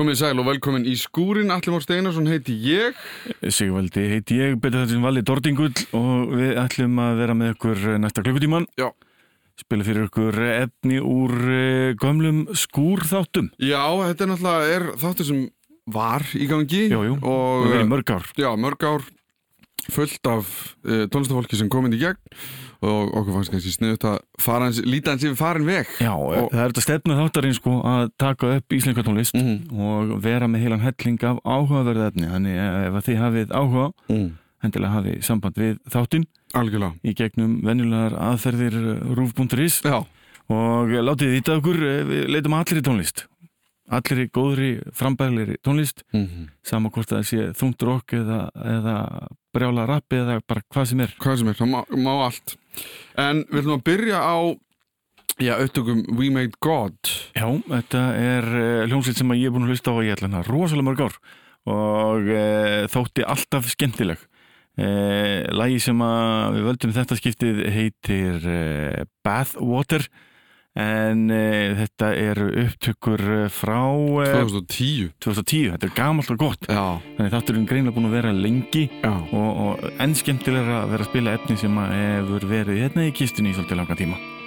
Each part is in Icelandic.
Komið sæl og velkomin í skúrin, Alli Mór Steinarsson heiti ég. Sigvaldi heiti ég, betur þetta sem Valli Dordingull og við ætlum að vera með ykkur næsta klukkutíman. Já. Spila fyrir ykkur efni úr eh, gömlum skúrþáttum. Já, þetta er náttúrulega þáttur sem var í gangi. Jú, jú, Og, erum mörg ár. Já, mörg ár fullt af uh, tónlistafólki sem komið í gegn og okkur fannst kannski sniðut að fara hans, líta hans yfir farin veg. Já, Og- það er þetta stefnu þáttarinn sko að taka upp íslenska tónlist Mhm. og vera með heilan helling af áhugaverða efni. Þannig eh, ef þið hafið áhuga, Mm. hendilega hafið samband við þáttinn Algjörlega. í gegnum venjulegar aðferðir rúf.is Já, og látið þýta okkur, eh, við leitum allir í tónlist. Allir í góðri, frambæðilegri tónlist mm sama hvort það sé þungt rock eða, eða brjála rappi eða bara hvað sem er hvað sem er, það má, má allt. En við ætlum að byrja á, já, auðtökum We Made God. Já, þetta er uh, hljómsveit sem að ég er búin að hlusta á í allana rosalega mörg ár og uh, þótti alltaf skemmtileg uh, Lagi sem að við völdum þetta skiptið heitir uh, Bathwater en uh, þetta eru upptökur eh, frá uh, 2010. 2010, þetta er gamalt og gott Já, þannig þátturinn greinlega búin að vera lengi já. og, og enn skemmtilegra að vera að spila efni sem hefur verið hérna í kistunni í svolítið langa tíma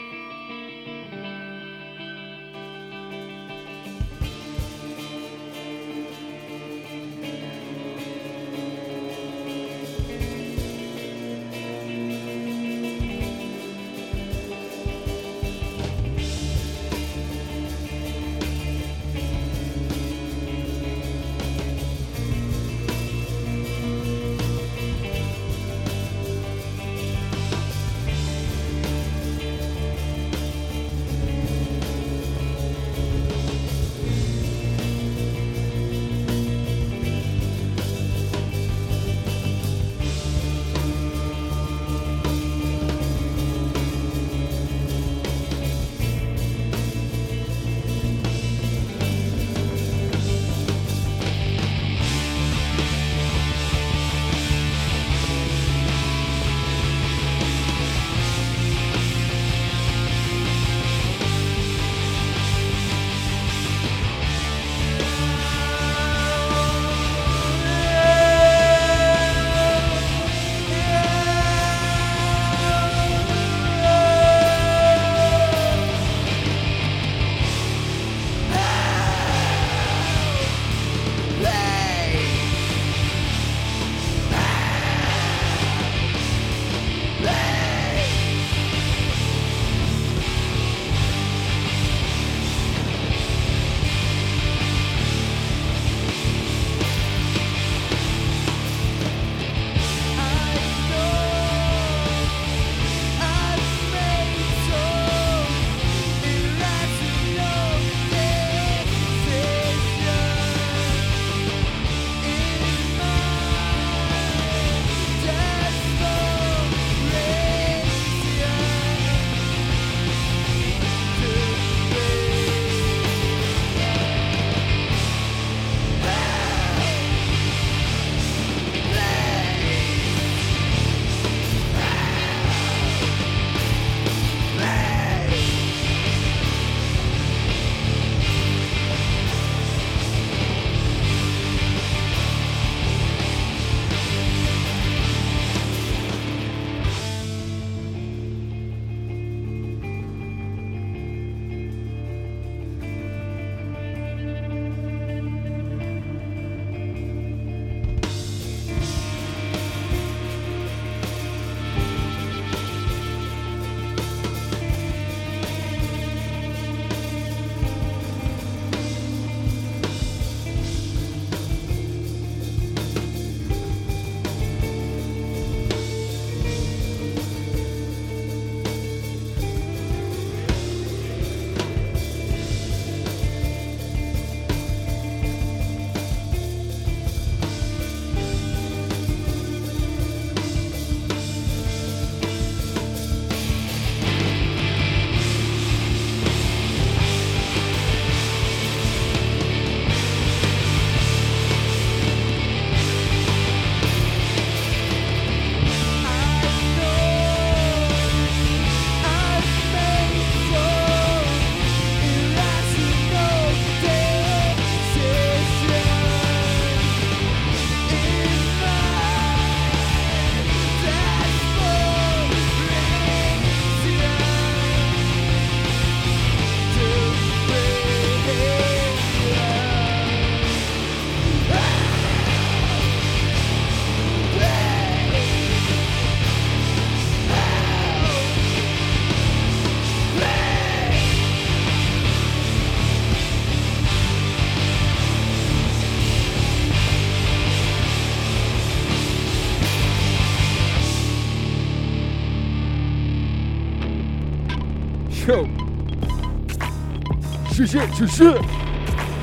Shit, shit, shit, shit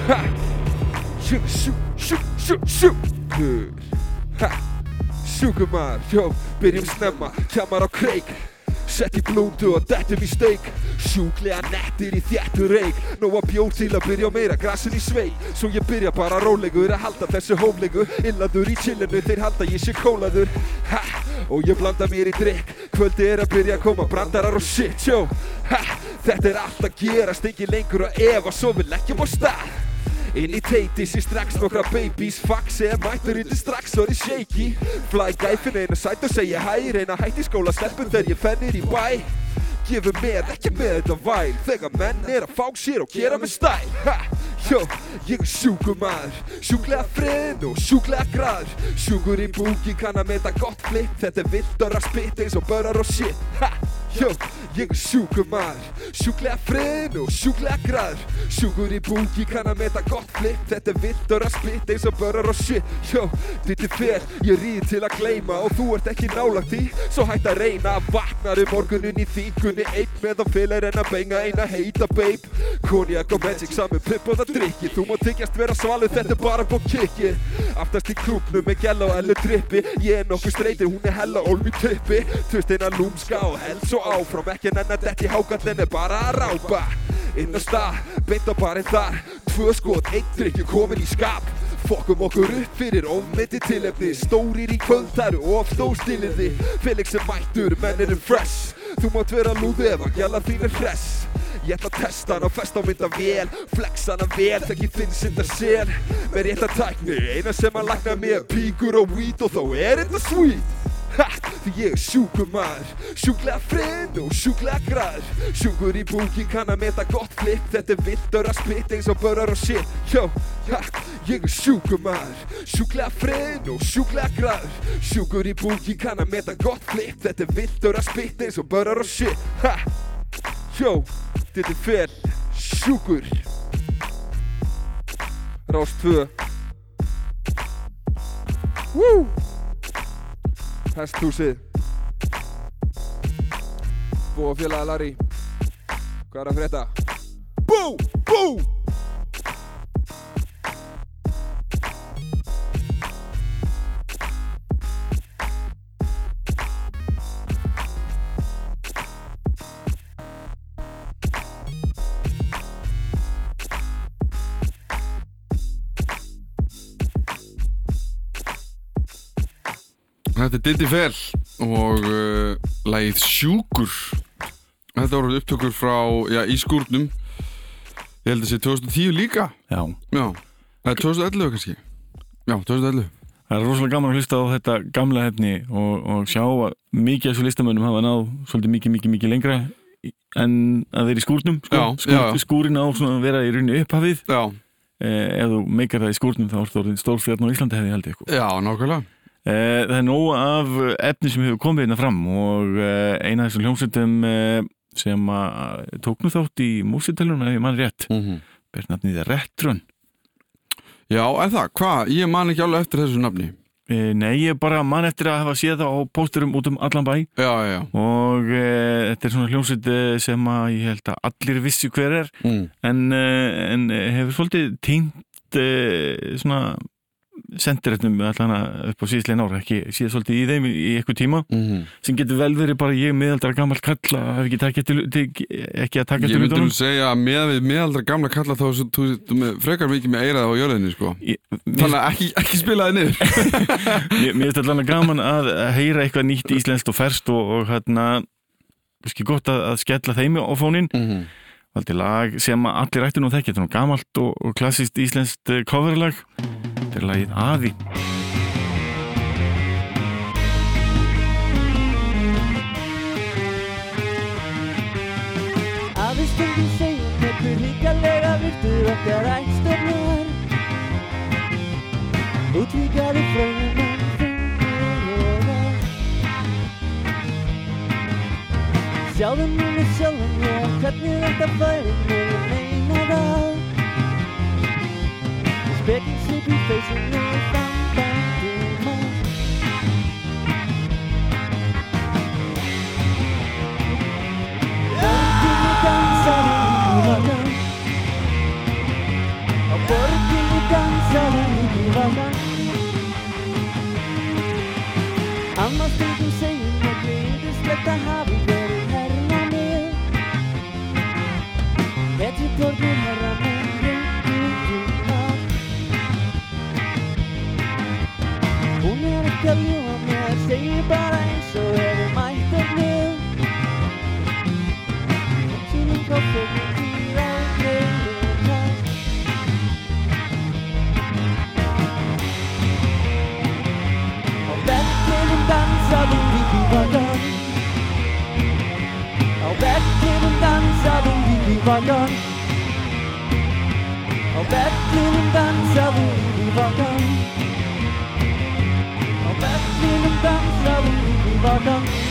Ha Shoot, shoot, shoot, shoot, shoot Ha Sjúkum maður, jó, byrjum snemma, kjamar á kreik Sett í blúndu og dettum í steik Sjúklega nettir í þjættu reik Nóa bjór til að byrja meira grasin í sveik Svo ég byrja bara rólegur að halda þessu hómlegu Illadur í chillinu þeir halda ég sé kólaður Ha, og ég blanda mér í drikk Kvöldi er að byrja að koma brandarar og shit, jó Ha, þetta er allt að gerast, engin lengur að efa Svo við leggjum á stað. Inn í teiti sé strax nokkra babies Fax er mættur indi strax og er shaky. Fly guy finn eina sætt og segja hæ Reyna hætt í skóla stelpun þegar ég fennir í bæ. Gefur með, ekki með þetta væl Þegar menn er að fá sér og gera með stæl jó, ég er sjúkur maður Sjúklega frinn og sjúklega graður Sjúkur í búki kann að meta gott flipp Þetta er vildur að spitt eins og börjar og shit. Ha, jó, ég er sjúkur maður Sjúklega frinn og sjúklega graður Sjúkur í búki kann að meta gott flipp Þetta er vildur að spitt eins og börjar og shit. Jó, þetta er fer, ég ríð til að gleyma Og þú ert ekki nálagt í Svo hætt að reyna vaknar um morgunin í þýkunni Einn með að fylla en að benga eina heita babe. Konjak og magic saman pipp og það drikki Þú má þykjast vera svalu, þetta er bara búið kikki. Aftast í klúpnum með gæla og ellu drippi Ég er nokkuð streyti, hún er hella ólmi og áfram. Ekki nenn að detti hákallin er bara að rápa. Inn á stað, beint á barinn þar. Tvö skot, einn drikki komin í skap. Fokkum okkur upp fyrir ofmyndi tilefni. Stórir í kvöld, það eru of stórstilindi Felix er mættur, menn eru fresh. Þú mátt vera lúðu ef að gæla þín er hress. Ég ætla að testa hann og festa á mynda vel Flexa hann vel, þekk ég þinn synda sel Með rétta tækni, eina sem að lagna mér Píkur og weed og þá er þetta sweet því ég er sjúkur maður. Sjúklega frinn og sjúklega graður Sjúkur í búki kann að meta gott flipp Þetta er vildur að spitt eins og börjar og shit. Jó, ég er sjúkur maður. Sjúklega frinn og sjúklega graður Sjúkur í búki kann að meta gott flipp Þetta er vildur að spitt eins og börjar og shit. Jó, þetta er fel. Sjúkur. Rás 2 Woo Hesthúsið Búa félaga Larry Hvað er að frétta? Bú! Bú! Þetta er Diddy Fell og uh, lagið Sjúkur. Þetta voru upptökur frá, já, í skúrnum. Ég held að sé 2010 líka. Já, Já, eða 2011 kannski. Já, 2011 það er rosalega gaman að hlusta á þetta gamla hefni og, og sjá að mikið af þessu listamönnum hafa náð svolítið mikið, mikið, mikið lengra en að þeir í skúrnum. Sko. Já, Skúr, já, já. skúrin á svona að vera í rauninni upphafið. Já, eh, ef þú meikar það í skúrnum þá ertu orðin stórfjarn á Íslandi hefði ég held ég sko. já, nákvæmlega Það er nóg af efni sem hefur komið hérna fram og eh, eina af þessum hljómsveitum eh, sem að tók nú þátt í músitilunum ef ég mann rétt, mm -hmm. ber nafnið Retron. Já, en það, hvað? Ég man ekki alveg eftir þessu nafni Eh, Nei, ég bara mann eftir að hafa séð það á pósturum út um allan bæ Já, já, og e, þetta er svona hljómsveit eh, sem að ég held að allir vissi hver er mm. en, en eh, hefur svolítið týnt e, svona sendirættum allan að upp á síðslegin ára ekki síða svolítið í þeim í, eitthvað tíma Mm -hmm. sem getur vel verið bara ég miðaldra gammal kall að hafa ekki, til, til, ekki að taka Ég til myndi nú hlutunum segja að með við meðaldra gamla kalla þá svo- þú þú með frekar mikið með eirað á jörðinni sko. Ég- Þannig að ekki, ekki spila þið niður. Mér finnst allan að gaman að að heyra eitthvað nýtt íslenskt og ferst og, og hérna kannski gott að, að skella þeim á fónin mm -hmm. valdi lag sem að allir að þekkja þetta er nú gamalt og, og klassist íslenskt eh, coverlag þetta er lagið Aði Að við stundum segjum einhver ríkalega virtur okkar fröðum en fengur og Sjáðum munu sjálfum ég hvernig þetta færi mig meina það Picking sleepy faces now from back to moon. Porque dançar em I must be to my dream let the habit tell you I'm not saying, but I ain't so ready. My head new. Feeling perfect. Wagon. Auf Bettchen und dann Servus, die Wagon tentang selalu ku lupakan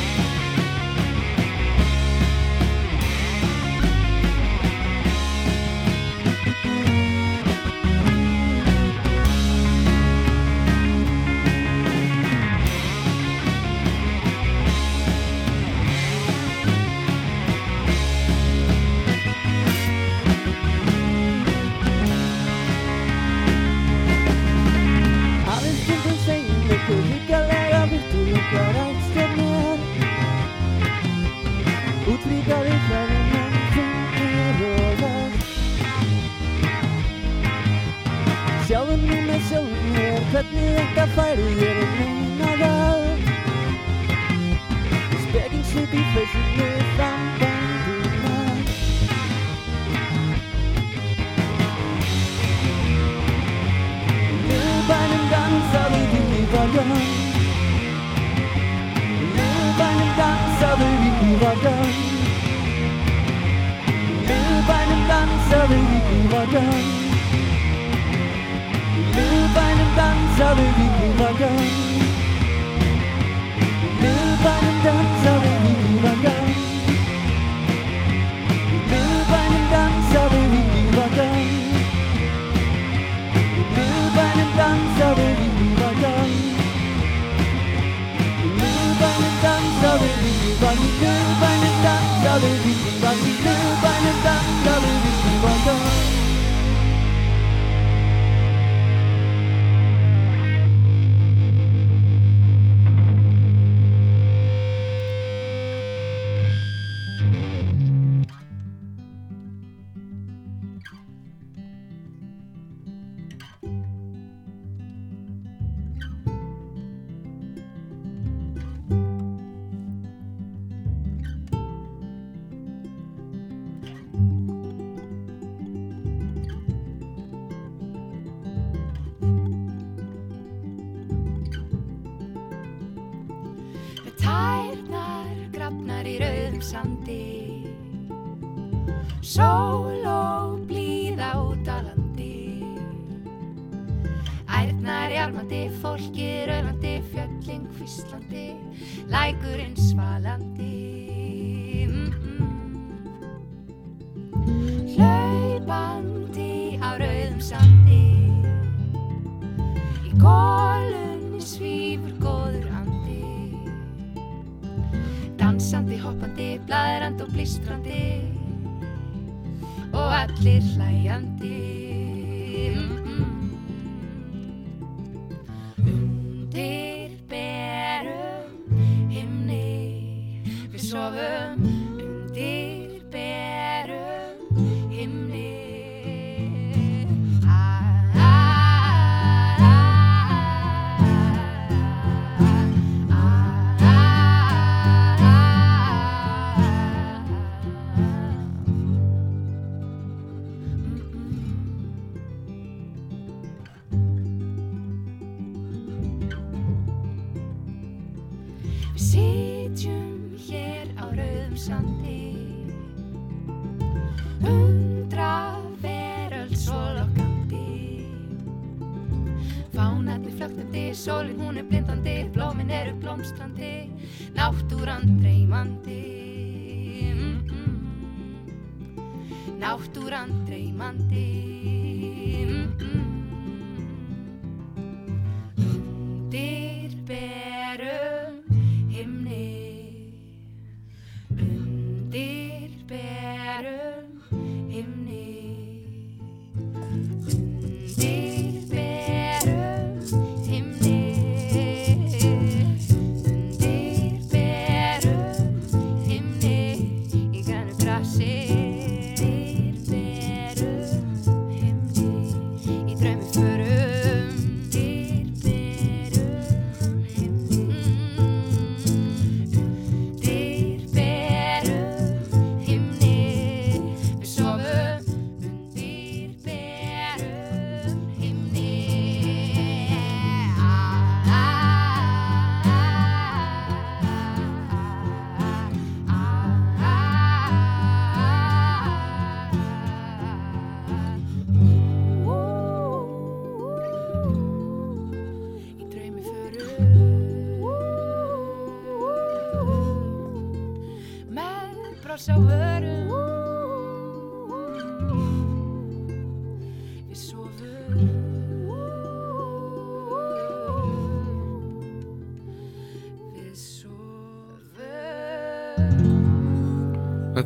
like good and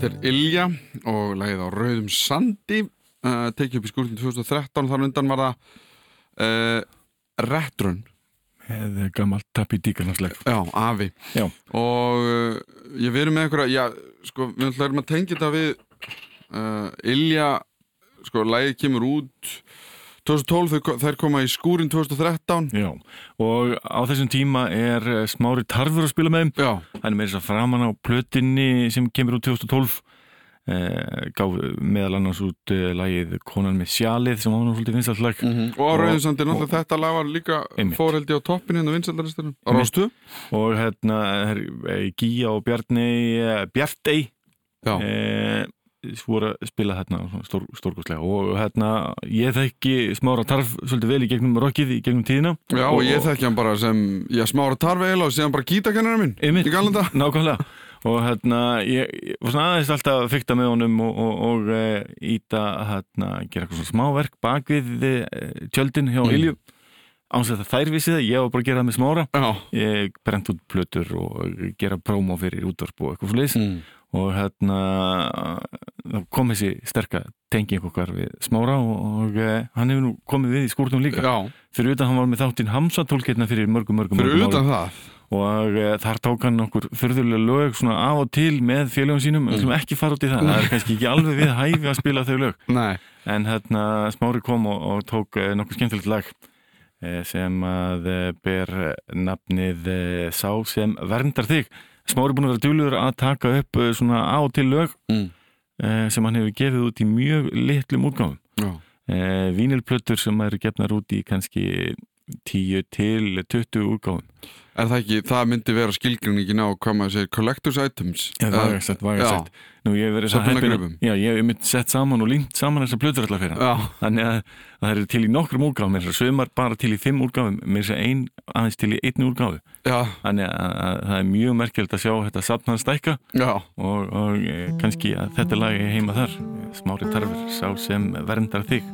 Þetta er Ilja og lagið á Rauðum Sandi uh, tekið upp í skúrtin 2013 þar undan var það uh, Retrun Eða gammalt tappi díkarnarsleg Já, Afi. Já. og uh, ég verið með einhverja já, sko, við ætlum að tengja þetta við uh, Ilja sko, lagið kemur út 2012, þau- þær koma í skúrin 2013 Já, og á þessum tíma er eh, Smári Tarfur að spila með þeim. Já, hann er með þess að framan á plötinni sem kemur út 2012 eh, gaf meðal annars út eh, lagið Konan með sjalið sem var nú svolítið vinstallag og á Og- Rauðum Sandi náttúrulega þetta lag var líka Einmitt. fórheldi á toppin hérna vinsaldaristanum á. Rástu og hérna er, eh, Gíja og Bjarni eh, Bjartey. Já, eh, voru að spila hérna stór, stórkostlega. Og hérna ég þekki Smára Tarf svolítið vel í gegnum rockið í gegnum tíðina. Já og ég þekki hann bara sem já, smára tarfi og síðan bara gítakennara minn Einmitt. í galanda Nákvæmlega. Og hérna ég, ég var svona aðeins alltaf að fykta með honum og, og, og e, íta hérna, gera eitthvað svona smáverk bak við e, tjöldin hjá Mm. Ilju áns að þær vissi það, ég var bara að gera það með smára. Brent út plötur og gera prómó fyrir útvarp og eitthvað fyrir mm. Og hérna kom þessi sterka tenging okkar við smára og, e, hann hefur nú komið við í skúrtum líka. Já. Fyrir utan hann var með þáttinn Hamsa tólketna fyrir mörgum mörgum, fyrir utan það? Og e, þar tók hann okkur fyrðulega lög svona af og til með félögum sínum. Við ætlum ekki fara út í það, það er kannski ekki alveg við hæfi að spila þau lög. Nei, en hérna Smári kom og, og tók e, nokkuð skemmtilegt lag sem að ber nafnið Sá sem verndar þig Smári búin að vera djúluður að taka upp e, svona og til lög mm. e, sem hann hefur gefið út í mjög litlum útgáfum. Já, e, vínilplötur sem eru gefnar út í kannski 10 til 20 útgáfum Er það ekki, það myndi vera skilgreiningin á hvað maður segir collector's items Já, Eða- vægast sagt, vægast Já. sagt. Nú ég hef verið það Söfnunargripum. Já, ég hef mitt sett saman og línt saman þessar plötur allar fyrir hann. Þannig að það eru til í nokkrum úrgáfum, þessar sömar bara til í fimm úrgáfum, mér sé ein aðeins til í einni úrgáfu. já, Þannig að, að það er mjög merkjöld að sjá þetta safn hans stækka já og, og eh, kannski að þetta lag er heima þar. Smári tarfur, sá sem verndar þig.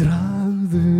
Dragðu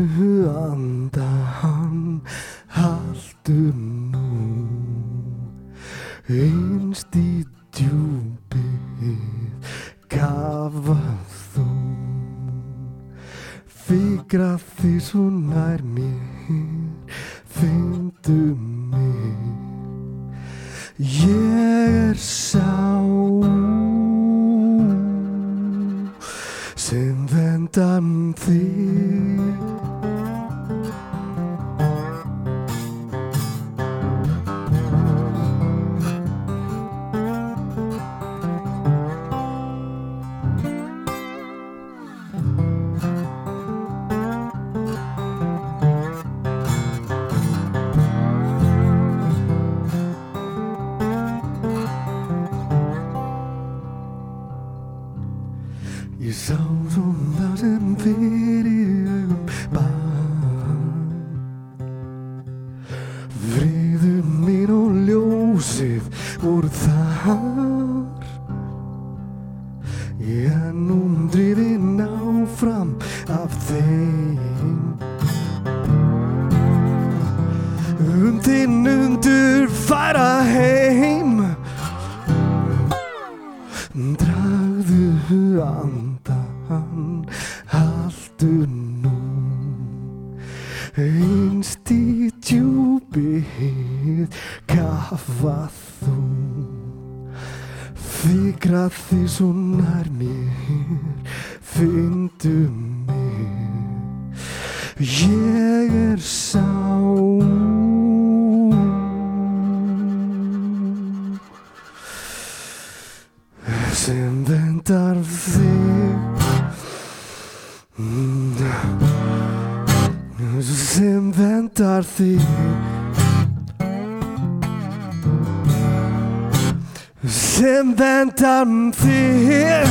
vendar þig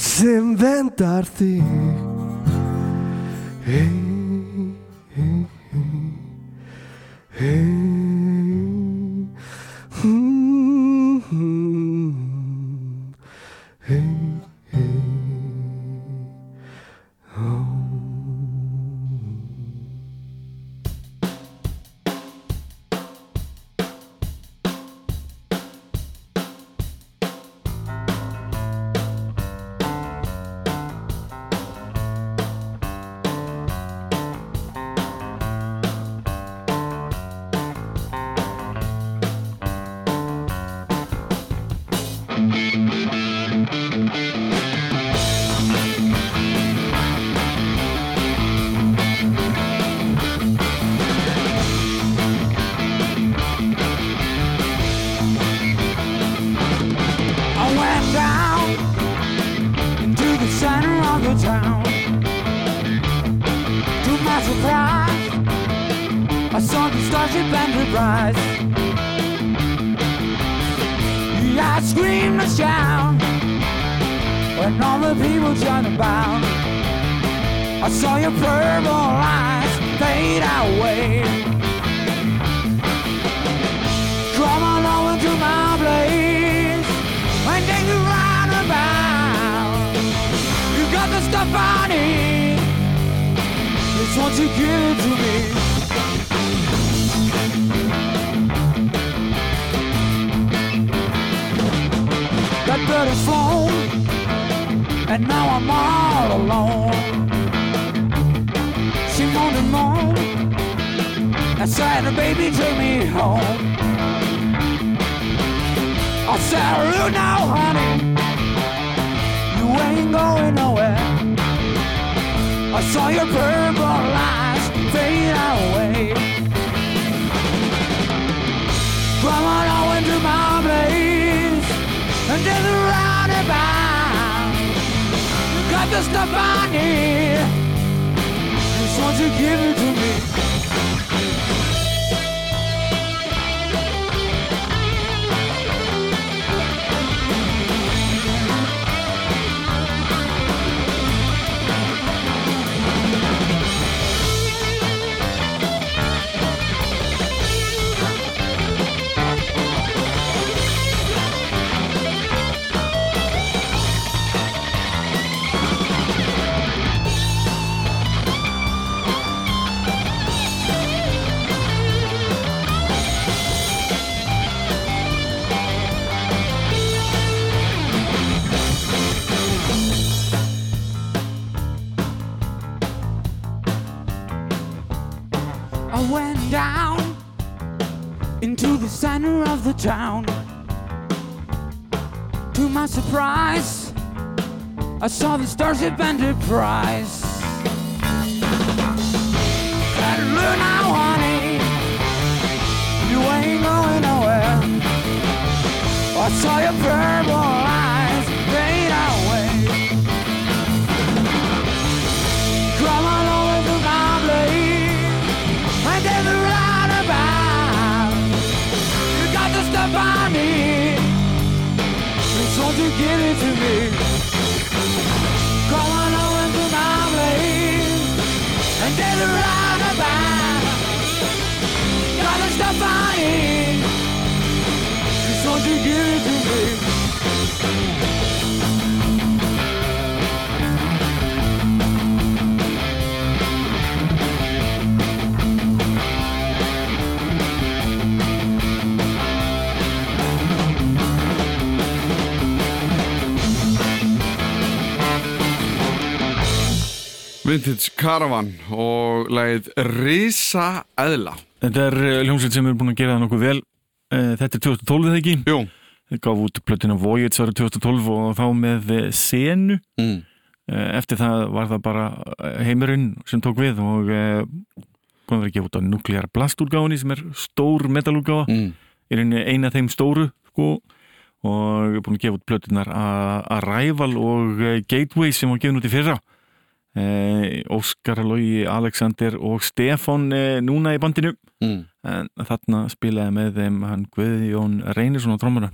sem vendar þig hey, got the stuff I need. Just want you give to me. That bird has flown, and now I'm all alone. She moaned and moaned, and said, "Baby, take me home." I said, "Look now, honey, you ain't going nowhere." I saw your purple eyes fade away. Come on over to my place and do the roundabout. Got the stuff I need. Just want you give it to me. Town To my surprise, I saw the Starship Enterprise. Said, look now, honey, you ain't going nowhere. I saw your purple Vintage Caravan og lagið Risa Eðla. Þetta er eh, hljómsveit sem er búin að gera það nokkuð vel. Eh, Þetta er 2012 eða ekki? Jú. Þeir gaf út plötuna Voyage árið 2012 og þá með eh, senu. Mm. Eftir það var það bara heimurinn sem tók við og að að gefa út á Nuclear Blast úrgáfinni sem er stór metalúrgáfa Mm. rauninni eina af þeim stóru sko, og búin að gefa út plötunar A- Arrival og Gateway sem var gefin út í fyrra Óskar Lógi, Alexander og Stefán eh, núna í bandinu Mm. en þarna spilaði með þeim hann Guðjón Reynisson á trómuna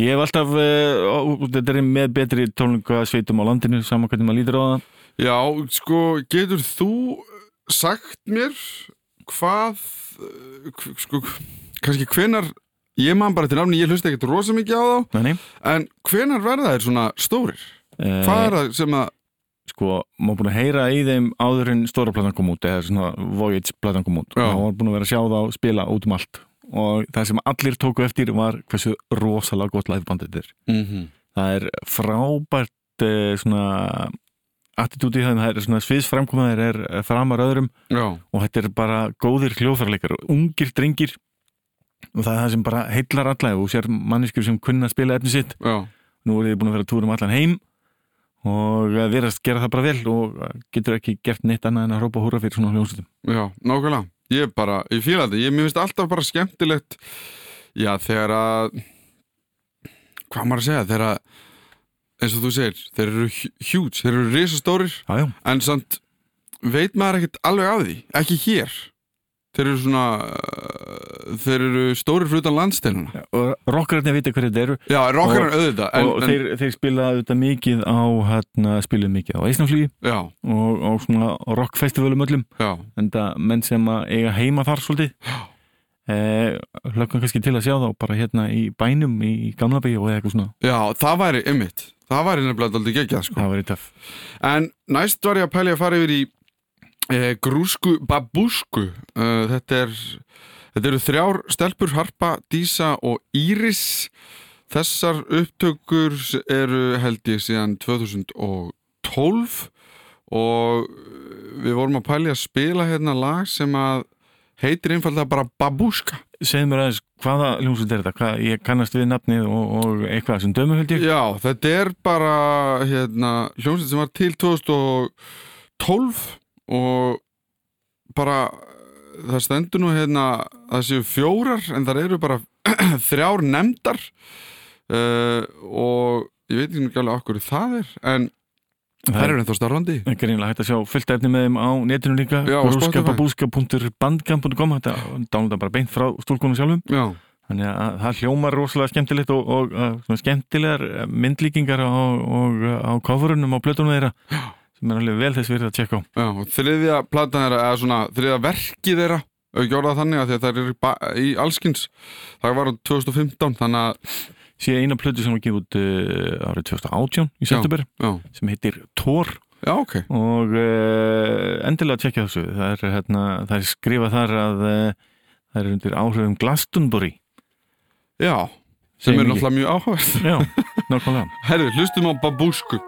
ég hef alltaf uh, þetta er með betri tónlingasveitum á landinu saman hvernig maður lítur á það Já, sko, getur þú sagt mér hvað eh, hv- sko, kannski hvenar ég man bara til nafni, ég hlusta ekkert rosa mikið á þá Nei, en hvenar verða þeir svona stórir? Eh, Hvað er það sem að sko, maður búin að heyra í þeim áður en stóra platan kom út eða svona Voyage platan kom út. Já. og maður búin að vera að sjá þá spila út um allt. Og það sem allir tóku eftir var hversu rosalega gott liveband þetta er. Mm -hmm. það er frábært eh, svona attitúti í þeim, það er svona sviðsframkomaðir er eh, framar öðrum. Já, og þetta er bara góðir hljóðfærleikar ungir drengir. Og það er það sem bara heillar alla og sér manneskur sem kunna að spila efni sitt. Já, nú er þið búin að vera að túra um allan heim og verðast gera það bara vel og getur ekki gert neitt annað en að hrópa húra fyrir svona hljóðsutum já, nákvæmlega. Ég bara, ég fíla þetta, ég finnst alltaf bara skemmtilegt Já, þegar að hvað maður að segja, þegar að eins og þú segir, þeir eru hjúts þeir eru risastórir. En samt veit maður ekkert alveg af því ekki hér þeir eru svona uh, þeir eru stórir fyrir utan landsteinuna og rockararnir vita hverju þetta eru. Já, rockarinn auðvitað en, og en, þeir, þeir spila auðvitað mikið á hérna, spiluðu mikið á Eisnaflíi já, og, og svona rockfestivalum öllum. En það menn sem eiga heima þar svolítið eh, hlökkum kannski til að sjá þá bara hérna í bænum í gamla byggi og eitthvað svona. Já, það væri ymmit það væri nefnilega aldrei geggjað sko. það væri töff. En næst var ég að pæli að fara yfir í grúsku babúsku. Uh, þetta er þetta eru þrjár stelpur Harpa, Dísa og Íris. Þessar upptökur eru held ég síðan 2012 og við vorum að pæli að spila hérna lag sem að heitir einfallega bara babúska. Segðu mér aðeins hvaða hljómsveit er þetta? Hvað, ég kannast við nafnið og, og eitthvað sem dömu held ég. Já, þetta er bara hérna, hljómsveit sem var til 2012 og bara það stendur nú hérna að það séu fjórar en það eru bara þrjár nefndar. Uh, og ég veit ekki alveg okkur það er en það eru ennþá starfandi. Það er greinlega hægt að sjá fullt efni með þeim á netinu líka. Brúskapabúska.bandcamp.com þetta dánlega bara beint frá stúlkunum sjálfum Já, þannig að það hljómar rosalega skemmtilegt og, og skemmtilegar myndlíkingar á, og, á coverunum á plötunum þeirra sem er alveg vel þess verið að tjekka á. Já, þriðja platan þeirra, eða svona þriðja verkið þeirra orðað þannig að eru ba- í allskins það var á 2015 þannig að, sé eina plötu sem var gefið út uh, árið 2018 í september sem heitir Thor. Já, ok. Og uh, endilega tjekka þessu. Það er, hérna, það er skrifað þar að uh, það er undir áhrifum Glastonbury. Já, sem Segir er náttúrulega mjög áhugavert. Já, nákvæmlega. Herðu, hlustum á babúsku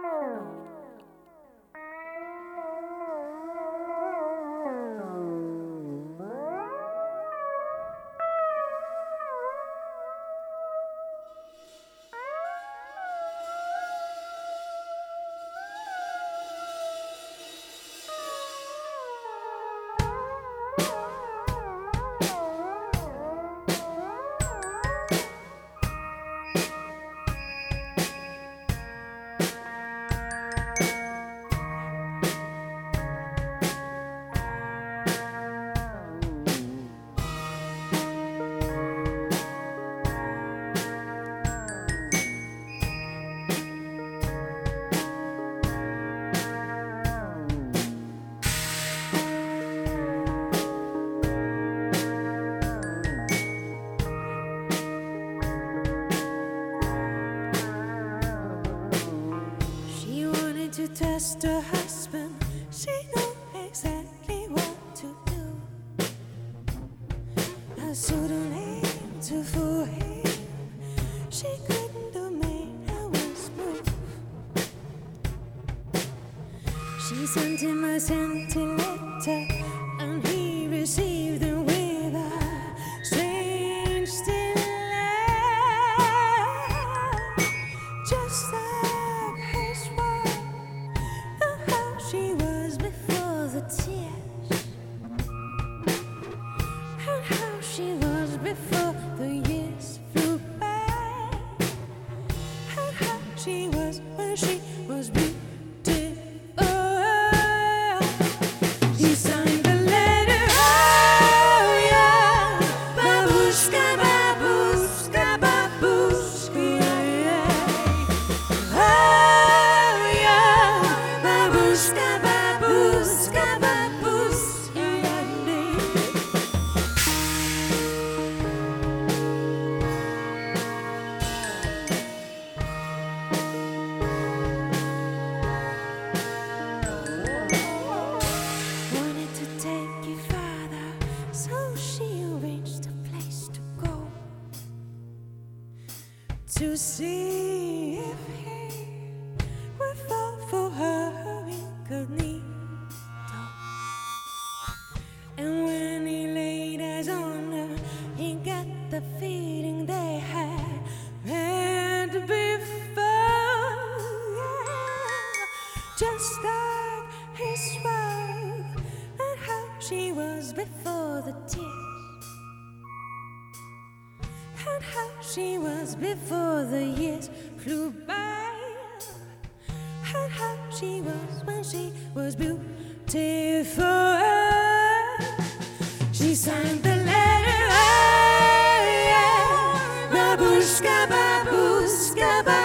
She sent him a sentiletter, yeah, babushka, babushka,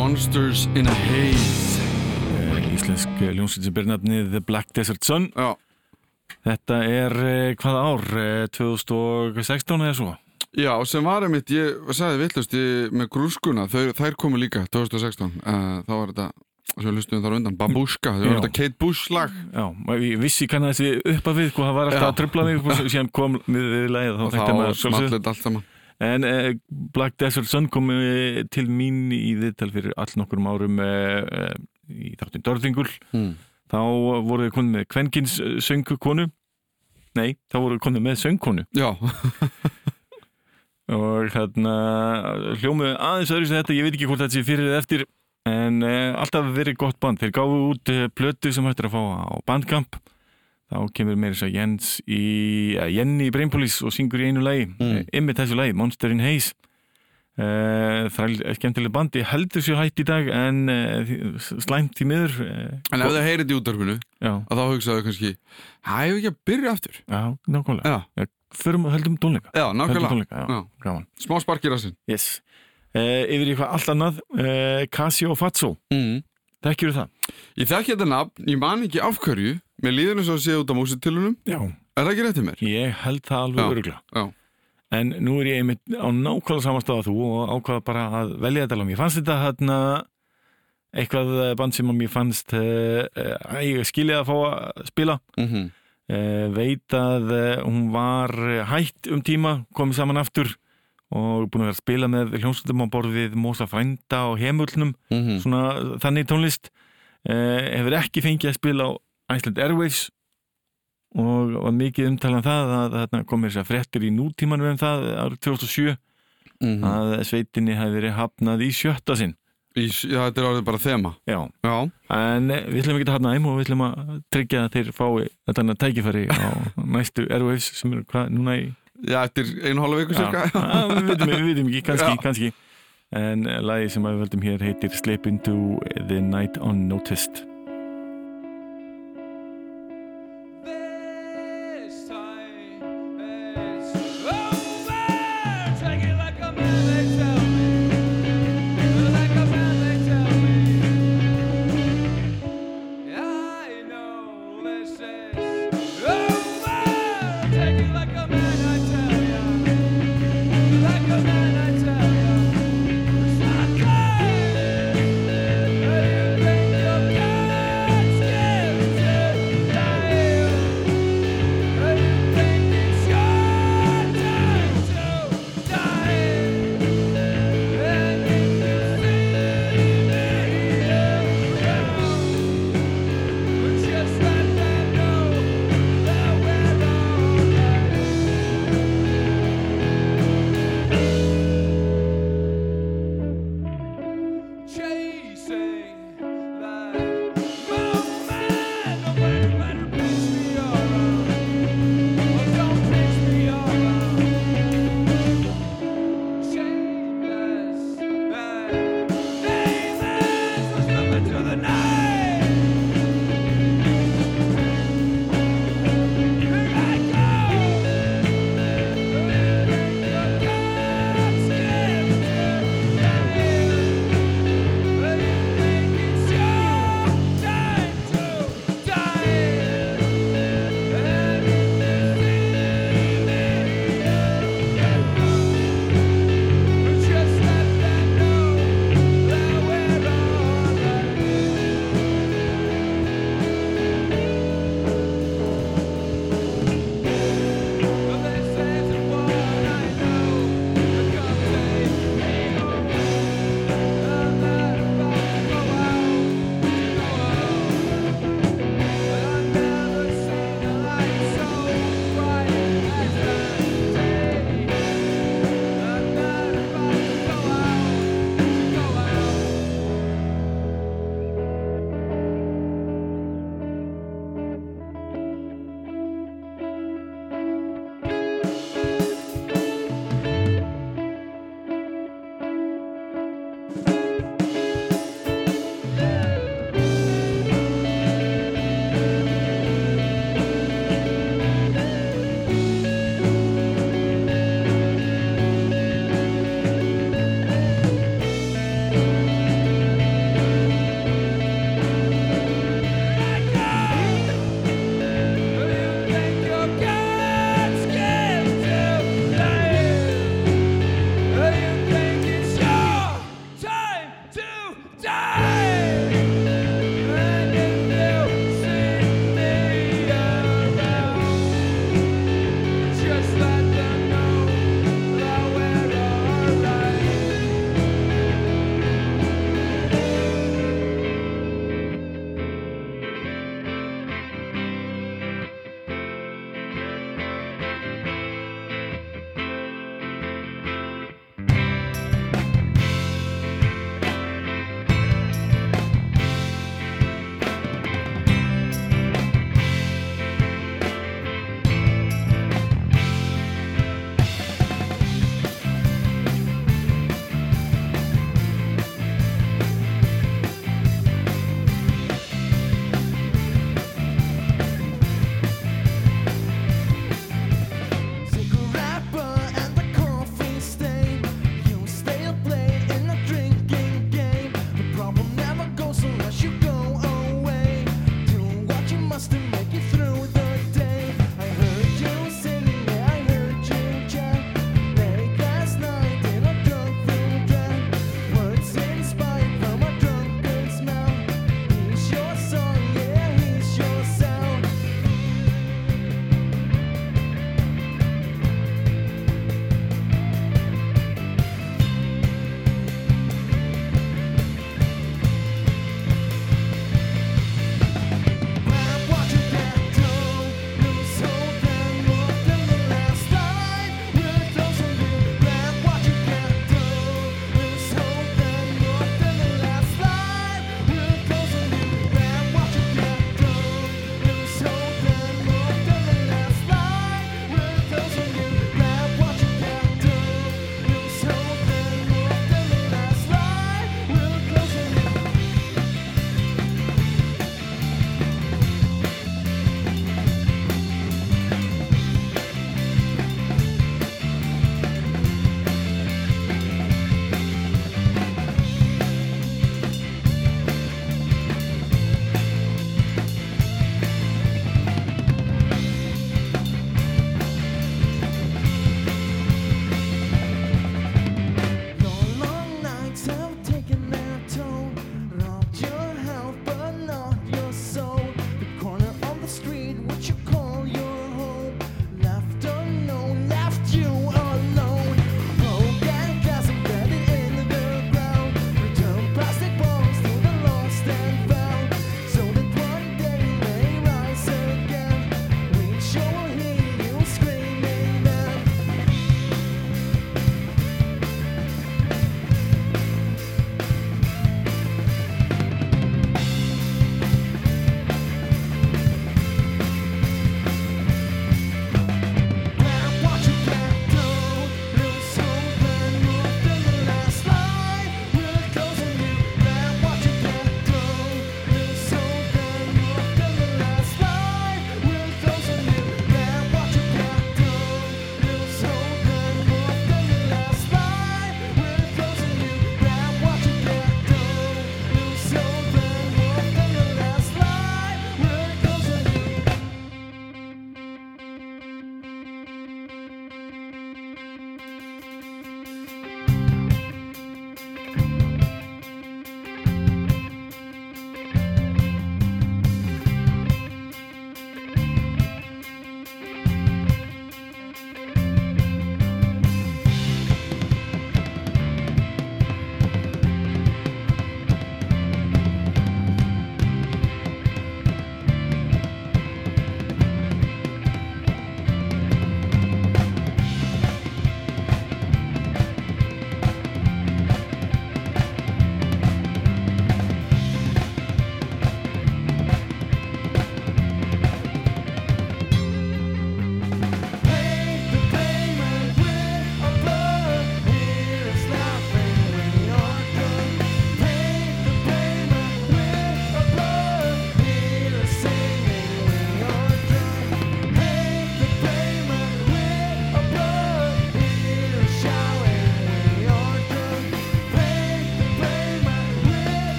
Monsters in a Haze. Eh, Íslensk eh, hljómsveit sem ber nafnið The Black Desert Sun. Já, Þetta er eh, hvaða ár? Eh, 2016 eða svo? Já sem var einmitt, ég sagði villust með grúskuna, þau, þær komu líka 2016, uh, þá var þetta við hlustum þar á undan, Babushka það var þetta Kate Bush lag Já, ég vissi kann að þessi upp að við hvað það var alltaf að tröfla mig og síðan kom við, við lagið þá og maður þá sjálfsögðu. smallit allt saman En eh, Black Desert Sun kom eh, til mín í viðtal fyrir all nokkurum árum eh, eh, í þáttin Dörðingul hmm. þá voru þið konið með kvenkins söngkonu. Nei, þá voru þið konið með söngkonu. Já, og hérna hljómuðu aðeins öðru sem þetta, ég veit ekki hvort þetta sé fyrir eða eftir en uh, alltaf verið gott band. Þeir gáfu út plötu sem hættir að fá á bandkamp þá kemur meira þess að Jens í uh, Jenny í Brainpolis og syngur í einu lagi. Mm. mm. ymmið þessu lagi, Monster in Haze. Uh, það er skemmtileg bandi heldur sér hætt í dag en slæmt því miður en ef það heyrið í útdarfinu já, að þá hugsaðu kannski, hæ, ég ekki að byrja aftur. Já, nákvæmlega. Já, förum og höldum tónleika. Já höldum nákvæmlega. tónleika, já, Smá sparkir að sinn Yes. Uh, yfir í eitthvað allt annað uh, Casio Fazzo, mm. þekkjur það? Ég þekki þetta nafn, ég man ekki af hverju Mér líður og að sé út á músitilunum Já. Er það ekki réttið mér? Ég held það alveg Já, En nú er ég einmitt á nákvæmlega samastáða þú og ákvaða bara að velja þetta lag. Mér fannst þetta hérna eitthvað eh, band sem að mér fannst uh, uh, ég skilja að fá að spila. Mm uh, veit að hún var eh, hætt um tíma komið saman aftur og búin að vera að spila með hljómsveitum á borð við Mósa Frænda og Hemullnum -hmm. svona þannig tónlist. Hefur ekki fengið að spila á Iceland Airwaves og var mikið umtalað það að þarna komir þess að fréttir í nútímanum um það árið 2007 Mhm. að sveitinni hefði verið hafnað í sjötta sinn. Í, já, þetta er orðið bara þema. Já, Já, en við ætlum ekki að hafna þeim og við ætlum að tryggja að þeir fái þetta tækifæri á næstu Airwaves sem eru hvað núna í já eftir einu hálfa viku cirka. Við vitum, við vitum ekki, kannski, kannski. En lagi sem við veldum hér heitir Slip into the Night Unnoticed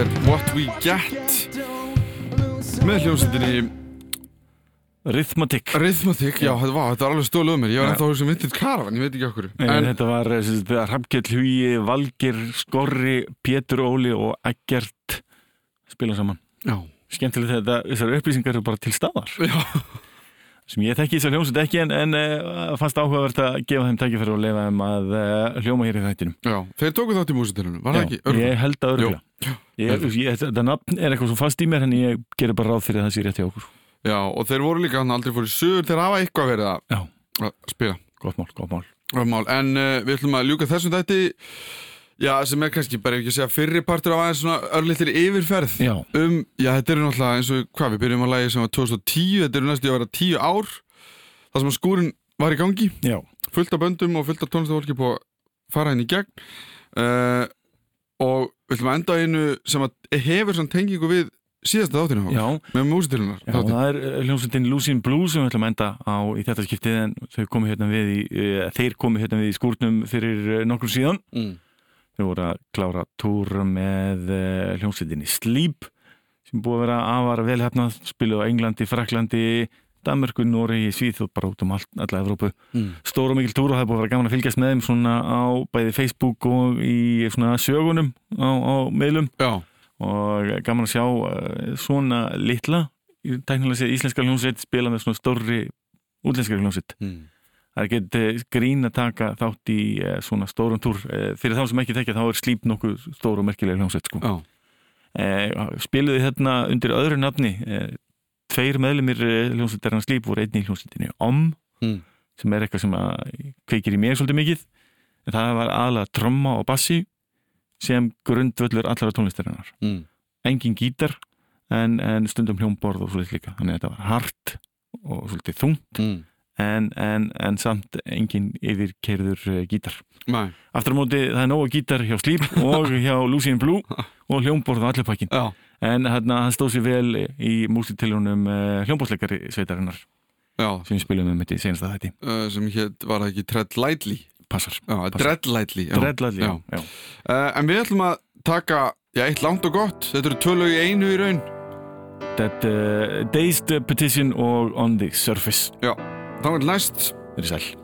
We Get. Með hljómsveitinni Rhythmatic Rhythmatic, já, þetta var, þetta var alveg stóluð mér. Ég var ennþá að hugsa um Vintage Caravan, ég veit ekki okkur. En En, þetta var Hrafnkell Hugi, Valgir, Skorri, Pétur Óli og Eggert spila saman. já, Skemmtilegt þetta, þessar upplýsingar eru bara til staðar. já, Sem ég þekki þessar hljómsveit ekki en, en uh, fannst áhugavert að gefa þeim tækifæri og leifa þeim að uh, hljóma hér í þættinum. já Þeir tóku þátt í músitilunum, var það ekki? Örugglega? ég held að ég, þetta nafn er eitthvað svo fast í mér en ég gerir bara ráð fyrir að það sé rétt hjá okkur. Já, og þeir voru líka hann aldrei fór í sögur Þeir hafa eitthvað verið að, að spila Gott mál, gott mál. Það er mál. En uh, við ætlum að ljúka þessum þætti Já, sem er kannski bara ekki að segja fyrri partur af aðeins svona örlítið yfirferð Já. um, já, þetta eru náttúrulega eins og hvað, við byrjum að lægi sem var 2010, þetta eru næstu að vera 10 ár það sem að skúrin var í gangi Já. fullt af böndum og fullt af tónlistafólki på fara inn í gegn uh, og við ætlum að enda einu sem að hefur svona tengingu við síðasta þáttinu Já, með músitilunar Já, það er eh, hljómsveitin Lucien Blues sem við ætlum að enda á í þetta skiptið en þau komu hérna við í, e, þeir komu hérna við í skúrnum fyrir eh, nokkrum síðan. mm. Þau voru að klára túr með e, hljómsveitinni Sleep sem búið að vera afar velhæfnað, spiluð á Englandi, Fraklandi, Danmörku, Noregi, Svíþjóð, bara út um all, alla Evrópu. Mm. Stór og mikil túr og það er búið að vera gaman að fylgjast með þeim svona á bæði Facebook og í svona sögunum á, á meðlum Já, og gaman að sjá uh, svona litla tæknilega séð íslenska hljómsveit spila með svona stórri útlenska hljómsveit mm. Það er ekki grín að taka þátt í uh, svona stórum túr uh, fyrir þá sem ekki þekkja þá er slíp nokkuð stór og merkilega hljómsveit sko. já, uh, spiluði hérna undir öðru nafni tveir meðlumir hljómsveitarinn slíp voru einni í hljómsveitinni OM Mm. sem er eitthvað sem kveikir í mér svolítið mikið en það var aðalega tromma og bassi sem grundvöllur allara tónlistarinnar mm. engin gítar en, en stundum hljómborð og svolítið líka þannig að þetta var hart og svolítið þungt Mm. En, en, en samt engin yfirkeirður uh, gítar. Nei. aftur á móti það er nóga gítar hjá Sleep og hjá Lucien Blue og hljómborð og allir pakkin en hérna, hann stóð sér vel í músitilunum uh, hljómborðsleikari sveitarinnar já. sem við spilum um þetta í senasta þætti. Uh, sem hétt var ekki Tread Lightly? Passar, Já, Dread Lightly já. dreadladli já. já. Uh, En við ætlum að taka eitt langt og gott. Þetta eru tvö lög í einu í raun. That uh, Dazed Petition og On the Surface. Já, þá er næst verið sæl Twisting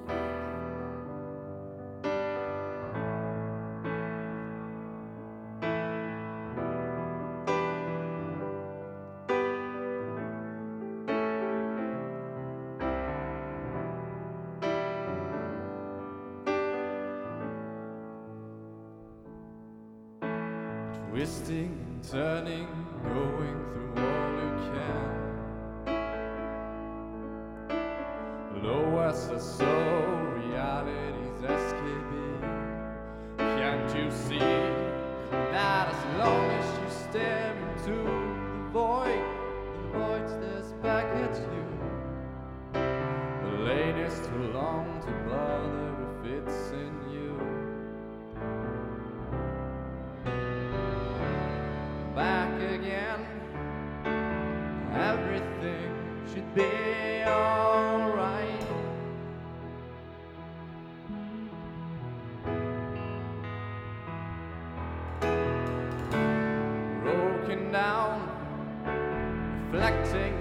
reflecting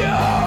you?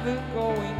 have it going.